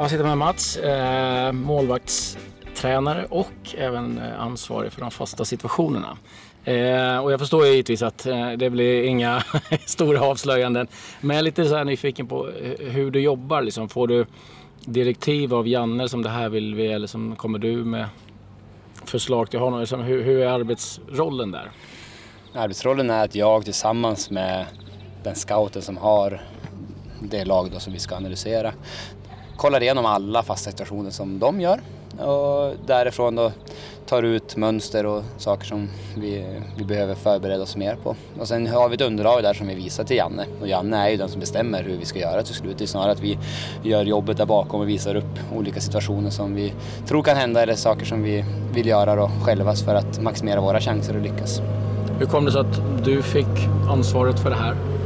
Jag sitter med Mats, eh, målvaktstränare och även eh, ansvarig för de fasta situationerna. Eh, och jag förstår ju givetvis att eh, det blir inga stora avslöjanden. Men jag är lite så här nyfiken på eh, hur du jobbar. Liksom. Får du direktiv av Janne som det här vill vi eller som kommer du med förslag till honom? Liksom, hur, hur är arbetsrollen där? Arbetsrollen är att jag tillsammans med den scouten som har det lag då som vi ska analysera kollar igenom alla fasta situationer som de gör och därifrån då tar ut mönster och saker som vi, vi behöver förbereda oss mer på. Och sen har vi ett underlag där som vi visar till Janne och Janne är ju den som bestämmer hur vi ska göra till slut. Det är snarare att vi gör jobbet där bakom och visar upp olika situationer som vi tror kan hända eller saker som vi vill göra då själva för att maximera våra chanser att lyckas. Hur kom det sig att du fick ansvaret för det här?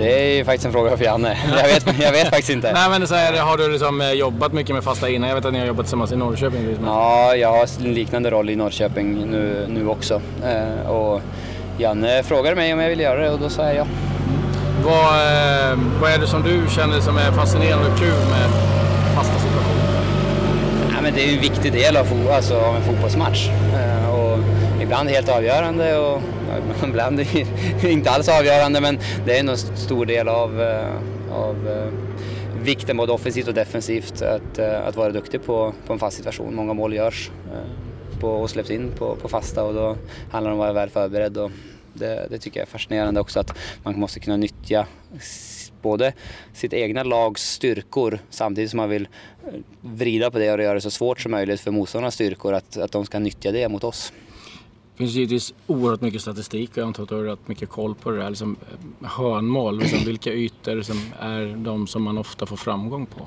Det är ju faktiskt en fråga för Janne. Jag vet, jag vet faktiskt inte. Nej men så här, har du liksom eh, jobbat mycket med fasta innan? Jag vet att ni har jobbat tillsammans i Norrköping. Men... Ja, jag har en liknande roll i Norrköping nu, nu också. Eh, och Janne frågade mig om jag ville göra det och då sa jag ja. Vad, eh, vad är det som du känner som är fascinerande och kul med fasta situationer? Ja, men det är ju en viktig del av, alltså, av en fotbollsmatch. Och ibland helt avgörande och ibland är det inte alls avgörande men det är nog en stor del av, eh, av eh, vikten både offensivt och defensivt att, eh, att vara duktig på, på en fast situation. Många mål görs på, och släpps in på, på fasta och då handlar det om att vara väl förberedd. Och det, det tycker jag är fascinerande också att man måste kunna nyttja både sitt egna lags styrkor samtidigt som man vill vrida på det och göra det så svårt som möjligt för motståndarnas styrkor att, att de ska nyttja det mot oss. Det finns givetvis oerhört mycket statistik och jag antar att du har rätt mycket koll på det där. Liksom, hörnmål, liksom, vilka ytor som är de som man ofta får framgång på?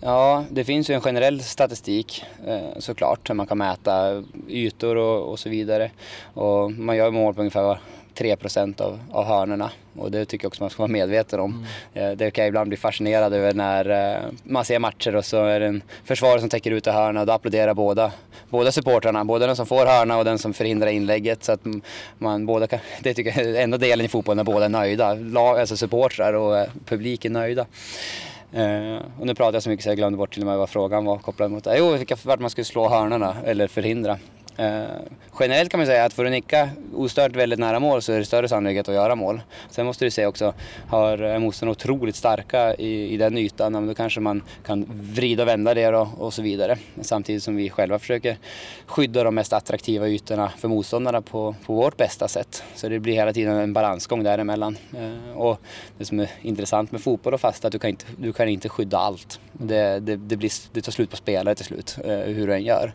Ja, det finns ju en generell statistik eh, såklart, man kan mäta ytor och, och så vidare. Och man gör mål på ungefär 3 av, av hörnorna och det tycker jag också man ska vara medveten om. Mm. Eh, det kan jag ibland bli fascinerad över när eh, man ser matcher och så är det en försvarare som täcker ut hörna och då applåderar båda, båda supportrarna, både den som får hörna och den som förhindrar inlägget. Så att man båda kan, det tycker jag är enda delen i fotbollen när båda är nöjda. Lag, alltså supportrar och eh, publik är nöjda. Uh, och nu pratar jag så mycket så jag glömde bort till och med vad frågan var kopplad mot. Jo, vilka, vart man skulle slå hörnorna eller förhindra. Eh, generellt kan man säga att får du nicka ostört väldigt nära mål så är det större sannolikhet att göra mål. Sen måste du se också, har eh, motståndarna otroligt starka i, i den ytan, då kanske man kan vrida och vända det och, och så vidare. Samtidigt som vi själva försöker skydda de mest attraktiva ytorna för motståndarna på, på vårt bästa sätt. Så det blir hela tiden en balansgång däremellan. Eh, och det som är intressant med fotboll och fast är att du kan inte, du kan inte skydda allt. Det, det, det, blir, det tar slut på spelare till slut, eh, hur du än gör.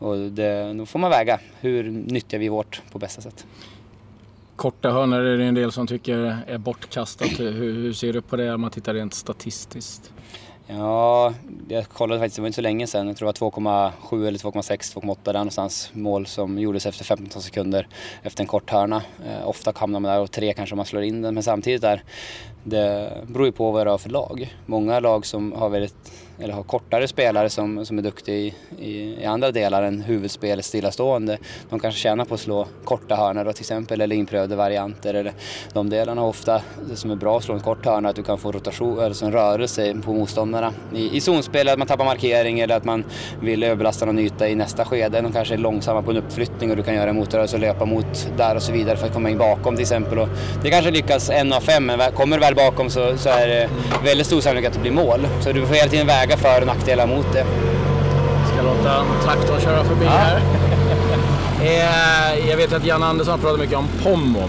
Och det, då får man väga, hur nyttjar vi vårt på bästa sätt? Korta hörnor är det en del som tycker är bortkastat. Hur, hur ser du på det om man tittar rent statistiskt? Ja, jag kollade faktiskt, det var inte så länge sedan. Jag tror det var 2,7 eller 2,6, 2,8 där någonstans. Mål som gjordes efter 15 sekunder efter en kort hörna. Eh, ofta hamnar man där och tre kanske man slår in den. Men samtidigt där, det beror ju på vad det är för lag. Många lag som har väldigt eller har kortare spelare som, som är duktiga i, i, i andra delar än huvudspelet stillastående. De kanske tjänar på att slå korta hörnor då, till exempel eller inprövade varianter. Eller de delarna ofta, det som är bra att slå en kort hörna, att du kan få rotation, alltså en rörelse på motståndarna. I, i zonspel, att man tappar markering eller att man vill överbelasta någon yta i nästa skede. De kanske är långsamma på en uppflyttning och du kan göra en motrörelse och löpa mot där och så vidare för att komma in bakom till exempel. Och det kanske lyckas en av fem, men kommer du väl bakom så, så är det väldigt stor sannolikhet att det blir mål. Så du får hela tiden väga för och nackdelar mot det. Ska låta en traktor köra förbi ja. här. Eh, jag vet att Jan Andersson pratar mycket om pommo.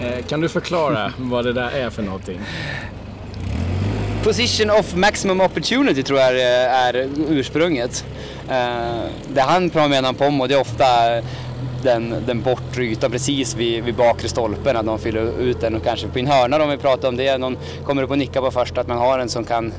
Eh, kan du förklara vad det där är för någonting? Position of maximum opportunity tror jag är, ursprunget. Eh, det han menar om pommo det är ofta den, den bortre ytan precis vid, vid bakre stolpen, att de fyller ut den och kanske på en hörna om vi pratar om det, någon kommer upp och nickar på första, att man har en som kan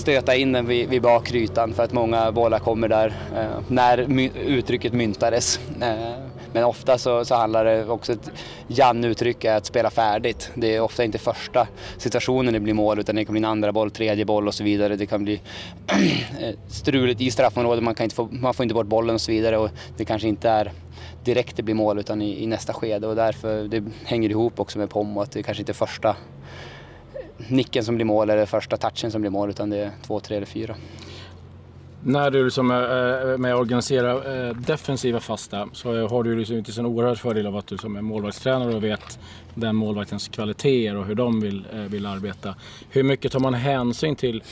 stöta in den vid, vid bakrytan för att många bollar kommer där eh, när my, uttrycket myntades. Eh, men ofta så, så handlar det också ett Jan-uttryck att spela färdigt. Det är ofta inte första situationen det blir mål utan det kan bli en andra boll, tredje boll och så vidare. Det kan bli eh, struligt i straffområdet, man, kan inte få, man får inte bort bollen och så vidare och det kanske inte är direkt det blir mål utan i, i nästa skede och därför det hänger ihop också med Pommo att det kanske inte är första nicken som blir mål eller första touchen som blir mål utan det är två, tre eller fyra. När du liksom är med och organiserar eh, defensiva fasta så har du liksom inte en oerhörd fördel av att du som är målvaktstränare och vet den målvaktens kvaliteter och hur de vill, eh, vill arbeta. Hur mycket tar man hänsyn till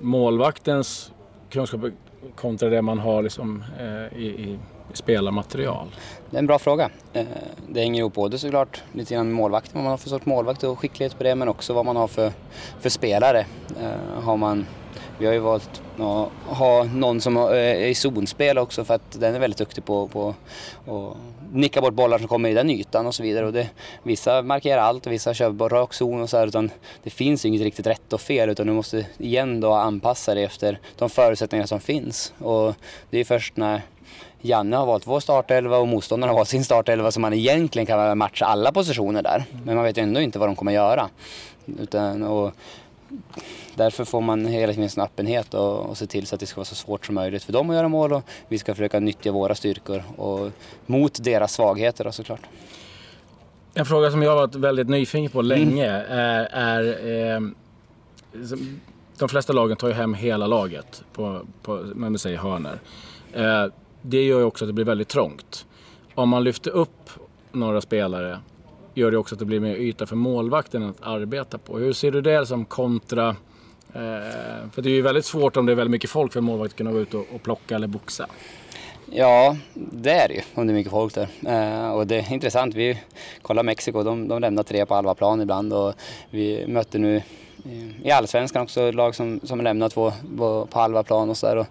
målvaktens kunskaper kontra det man har liksom, eh, i, i spelarmaterial? Det är en bra fråga. Eh, det hänger ihop både såklart lite grann med målvakten, vad man har för sorts målvakt och skicklighet på det, men också vad man har för, för spelare. Eh, har man vi har ju valt att ha någon som är i zonspel också för att den är väldigt duktig på, på att nicka bort bollar som kommer i den ytan och så vidare. Och det, vissa markerar allt och vissa kör bara rak zon och så här, utan det finns inget riktigt rätt och fel utan du måste igen då anpassa dig efter de förutsättningar som finns. Och det är först när Janne har valt vår startelva och motståndaren har valt sin startelva som man egentligen kan matcha alla positioner där. Men man vet ändå inte vad de kommer göra. Utan, och därför får man hela tiden en öppenhet och, och se till så att det ska vara så svårt som möjligt för dem att göra mål och vi ska försöka nyttja våra styrkor och mot deras svagheter då, såklart. En fråga som jag har varit väldigt nyfiken på länge mm. är, är eh, de flesta lagen tar ju hem hela laget på, på man säger hörner. Eh, det gör ju också att det blir väldigt trångt. Om man lyfter upp några spelare gör det också att det blir mer yta för målvakten att arbeta på. Hur ser du det som kontra Eh, för det är ju väldigt svårt om det är väldigt mycket folk för en målvakt att kunna gå ut och, och plocka eller boxa. Ja, det är det ju om det är mycket folk där. Eh, och det är intressant, vi kollar Mexiko, de, de lämnar tre på halva plan ibland och vi mötte nu i allsvenskan också lag som, som lämnar två på, på halva plan och sådär.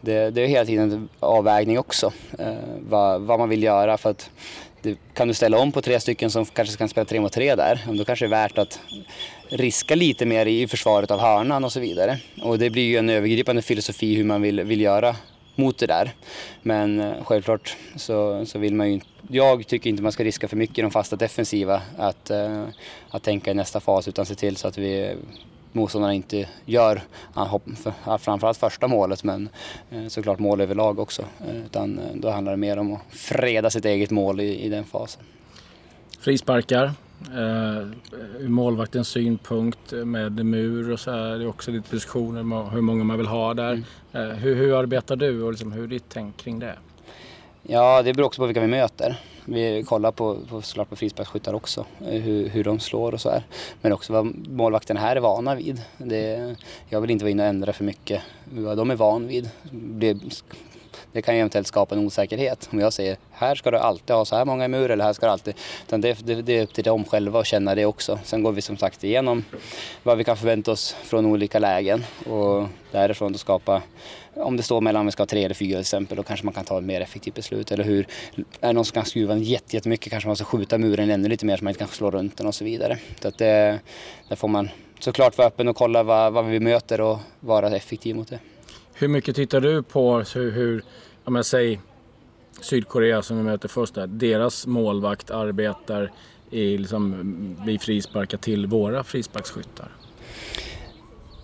Det, det är hela tiden en avvägning också, eh, vad, vad man vill göra för att det, kan du ställa om på tre stycken som kanske kan spela tre mot tre där, då kanske det är värt att riska lite mer i försvaret av hörnan och så vidare. Och det blir ju en övergripande filosofi hur man vill, vill göra mot det där. Men eh, självklart så, så vill man ju inte, jag tycker inte man ska riska för mycket i de fasta defensiva att, uh, att tänka i nästa fas utan se till så att vi eh, motståndarna inte gör framförallt första målet men uh, såklart mål överlag också. Uh, utan då handlar det mer om att freda sitt eget mål i, i den fasen. Frisparkar, Uh, ur målvaktens synpunkt med mur och så här. Det är också lite diskussioner om hur många man vill ha där. Mm. Uh, hur, hur, arbetar du och liksom, hur är ditt tänk kring det? Ja, det beror också på vilka vi möter. Vi kollar på, på, såklart på frisparksskyttar också, eh, hur, hur de slår och så här. Men också vad målvakterna här är vana vid. Det, jag vill inte vara inne och ändra för mycket vad de är van vid. Det det kan ju eventuellt skapa en osäkerhet. Om jag säger här ska du alltid ha så här många i mur eller här ska du alltid... Utan det, det, det är upp till dem själva att känna det också. Sen går vi som sagt igenom vad vi kan förvänta oss från olika lägen och därifrån att skapa om det står mellan om vi ska ha tre eller fyra till exempel, då kanske man kan ta ett mer effektivt beslut. Eller hur, är det någon som kan skruva jättemycket kanske man ska skjuta muren ännu lite mer så man inte kan slå runt den och så vidare. Så att det, där får man såklart vara öppen och kolla vad, vad vi möter och vara effektiv mot det. Hur mycket tittar du på hur, hur om jag säger Sydkorea som vi möter först där, deras målvakt arbetar i, liksom, vi frisparkar till våra frisparksskyttar?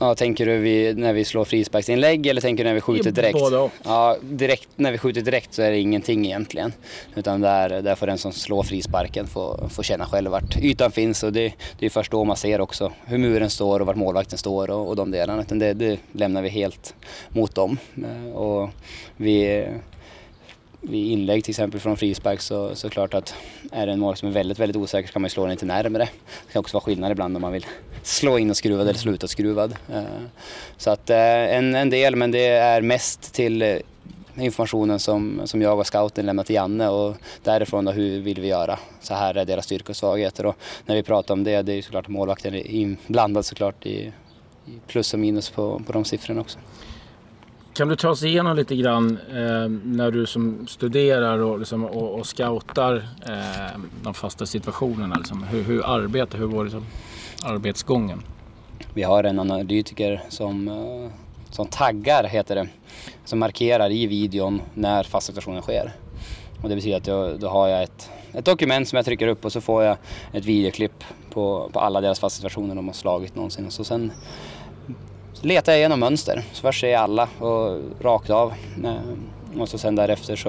Ja, tänker du vi, när vi slår frisparksinlägg eller tänker du när vi skjuter direkt? Både och. Ja, direkt, när vi skjuter direkt så är det ingenting egentligen. Utan där, där får den som slår frisparken få, få känna själv vart ytan finns och det, det är först då man ser också hur muren står och vart målvakten står och, och de delarna. Utan det, det lämnar vi helt mot dem. Eh, och vi vid inlägg till exempel från frispark så, så klart att är det en mål som är väldigt, väldigt osäker så kan man slå den lite närmre. Det kan också vara skillnad ibland om man vill slå in och skruvad eller slå utåtskruvad. skruvad. Så att eh, en, en del, men det är mest till eh, informationen som, som jag och scouten lämnar till Janne och därifrån då, hur vill vi göra? Så här är deras styrkor och svagheter och när vi pratar om det, det är ju såklart målvakten inblandad såklart i, i plus och minus på, på de siffrorna också. Kan du ta oss igenom lite grann eh, när du som studerar och, liksom, och, och scoutar eh, de fasta situationerna? Liksom. Hur, hur arbetar, hur går liksom, arbetsgången? Vi har en analytiker som, eh, som taggar, heter det, som markerar i videon när fasta situationen sker. Och det betyder att jag, då har jag ett, ett dokument som jag trycker upp och så får jag ett videoklipp på, på alla deras fasta situationer de har slagit någonsin. Och så sen letar jag igenom mönster. Så först ser jag alla och rakt av. Eh, och så sen därefter så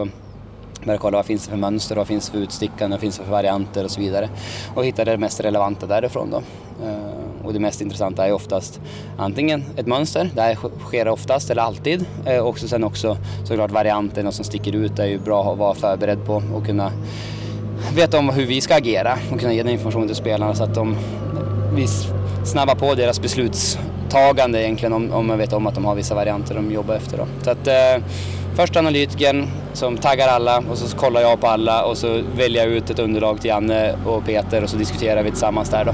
börjar jag kolla vad finns det för mönster, vad finns det för utstickande, vad finns det för varianter och så vidare. Och hittar det mest relevanta därifrån då. Eh, och det mest intressanta är oftast antingen ett mönster, det här sker oftast eller alltid. Eh, och sen också såklart varianten, som sticker ut är ju bra att vara förberedd på och kunna veta om hur vi ska agera och kunna ge den informationen till spelarna så att de, vi snabbar på deras besluts beslutstagande egentligen om, om man vet om att de har vissa varianter de jobbar efter. Då. Så att, eh, först analytikern som taggar alla och så kollar jag på alla och så väljer jag ut ett underlag till Janne och Peter och så diskuterar vi tillsammans där då.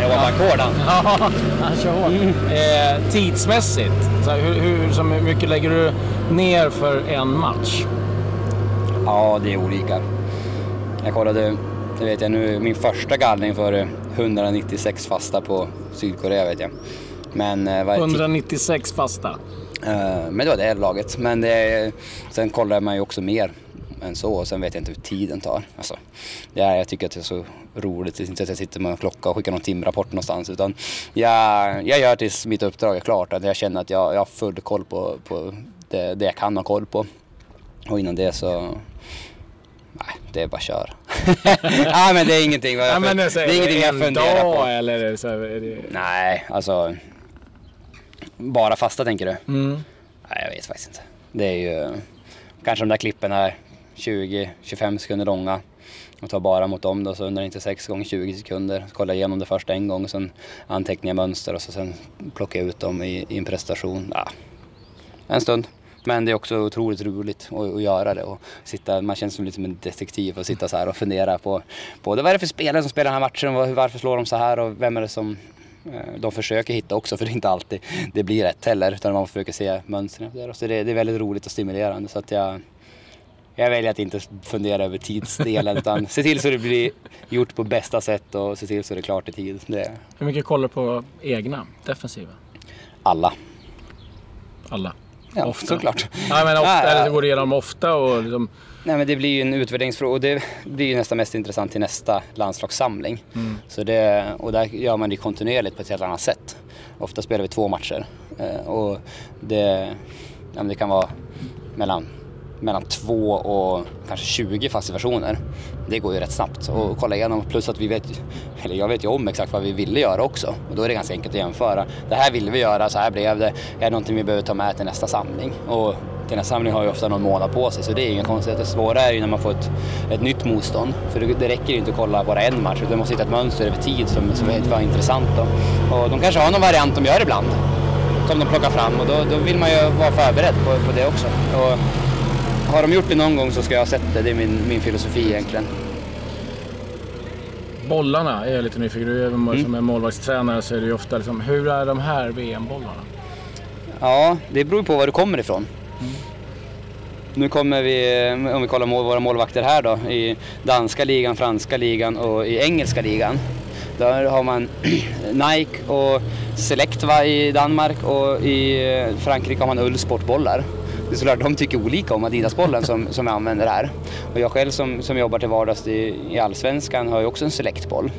Jag var ackord han. Ja, han kör hårt. Mm. Eh, tidsmässigt, så hur, hur, så mycket lägger du ner för en match? Ja, det är olika. Jag kollade, det vet jag nu, min första gallring för 196 fasta på Sydkorea vet jag. Men, 196 eh, fasta? Uh, men det var det laget. Men det, sen kollar man ju också mer än så och sen vet jag inte hur tiden tar. Alltså, ja, jag tycker att det är så roligt, inte att jag sitter med en klocka och skickar någon timrapport någonstans utan jag, jag gör tills mitt uppdrag är klart, att jag känner att jag, jag har full koll på, på det, det jag kan ha koll på. Och innan det så Nej, det är bara kör. Nej men det är ingenting. Ja, men det, är, är ingenting jag funderar dag, på. Eller är det så, är det... Nej, alltså bara fasta tänker du? Mm. Nej, jag vet faktiskt inte. Det är ju kanske de där klippen är 20-25 sekunder långa och tar bara mot dem då så under 96 gånger 20 sekunder. Kolla igenom det första en gång och sen antecknar jag mönster och så sen plockar jag ut dem i, i en prestation. Ja, en stund. Men det är också otroligt roligt att, att göra det och sitta, man känns som lite som en detektiv och sitta så här och fundera på både vad är det för spelare som spelar den här matchen, varför slår de så här och vem är det som Eh, de försöker hitta också för det är inte alltid det blir rätt heller utan man försöker se mönstren. Där. Så det, det är väldigt roligt och stimulerande så att jag, jag väljer att inte fundera över tidsdelen utan se till så det blir gjort på bästa sätt och se till så det är klart i tid. Det. Hur mycket kollar du på egna defensiva? Alla. Alla? Ja, ofta. såklart. Ja, men ofta, eller går du igenom ofta och liksom Nej, men det blir ju en utvärderingsfråga och det blir ju nästan mest intressant till nästa landslagssamling. Mm. Så det, och där gör man det kontinuerligt på ett helt annat sätt. Ofta spelar vi två matcher eh, och det, ja, det kan vara mellan, mellan två och kanske 20 fasta versioner. Det går ju rätt snabbt att kolla igenom. Plus att vi vet, eller jag vet ju om exakt vad vi ville göra också. Och då är det ganska enkelt att jämföra. Det här ville vi göra, så här blev det. Är det någonting vi behöver ta med till nästa samling? Och till nästa samling har ju ofta någon månad på sig så det är inga konstigheter. Det svåra är ju när man får ett, ett nytt motstånd. För det, det räcker ju inte att kolla bara en match utan det måste hitta ett mönster över tid som, som är intressant. Då. Och de kanske har någon variant de gör ibland som de plockar fram och då, då vill man ju vara förberedd på, på det också. Och har de gjort det någon gång så ska jag ha sett det. Det är min, min filosofi egentligen. Bollarna är jag lite nyfiken Du mm. som är målvaktstränare så är det ju ofta liksom, hur är de här VM-bollarna? Ja, det beror på var du kommer ifrån. Nu kommer vi, om vi kollar våra målvakter här då, i danska ligan, franska ligan och i engelska ligan. Där har man Nike och Selectva i Danmark och i Frankrike har man Ull sportbollar. Det är såklart de tycker olika om Adidasbollen som, som jag använder här. Och jag själv som, som jobbar till vardags i, i Allsvenskan har ju också en selektboll.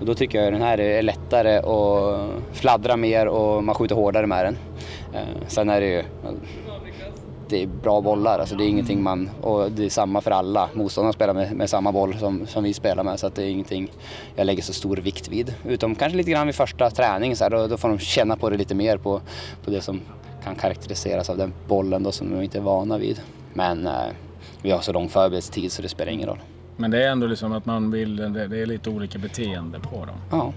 Och då tycker jag den här är lättare och fladdra mer och man skjuter hårdare med den. Eh, sen är det ju det är bra bollar, alltså det är ingenting man, och det är samma för alla. Motståndarna spelar med, med samma boll som, som vi spelar med så att det är ingenting jag lägger så stor vikt vid. Utom kanske lite grann vid första träningen, så här, då, då får de känna på det lite mer på, på det som kan karaktäriseras av den bollen då som de inte är vana vid. Men eh, vi har så lång förberedelsetid så det spelar ingen roll. Men det är ändå liksom att man vill, det är lite olika beteende på dem? Ja.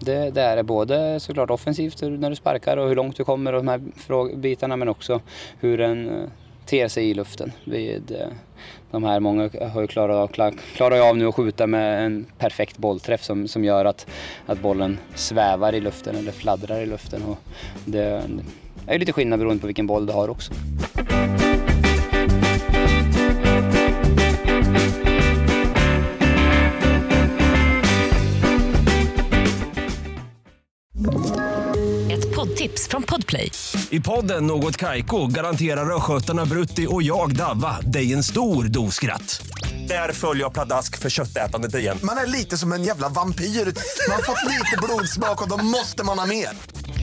Det, det, är det både såklart offensivt när du sparkar och hur långt du kommer och de här bitarna men också hur den eh, ter sig i luften. Vid, de här, många har ju klarat av, klarar av nu att skjuta med en perfekt bollträff som, som gör att, att bollen svävar i luften eller fladdrar i luften. Och det, det är lite skillnad beroende på vilken boll du har också. poddtips från Podplay. I podden Något Kaiko garanterar östgötarna Brutti och jag, Davva, dig en stor dos skratt. Där följer jag pladask för köttätandet igen. Man är lite som en jävla vampyr. Man har fått lite blodsmak och då måste man ha mer.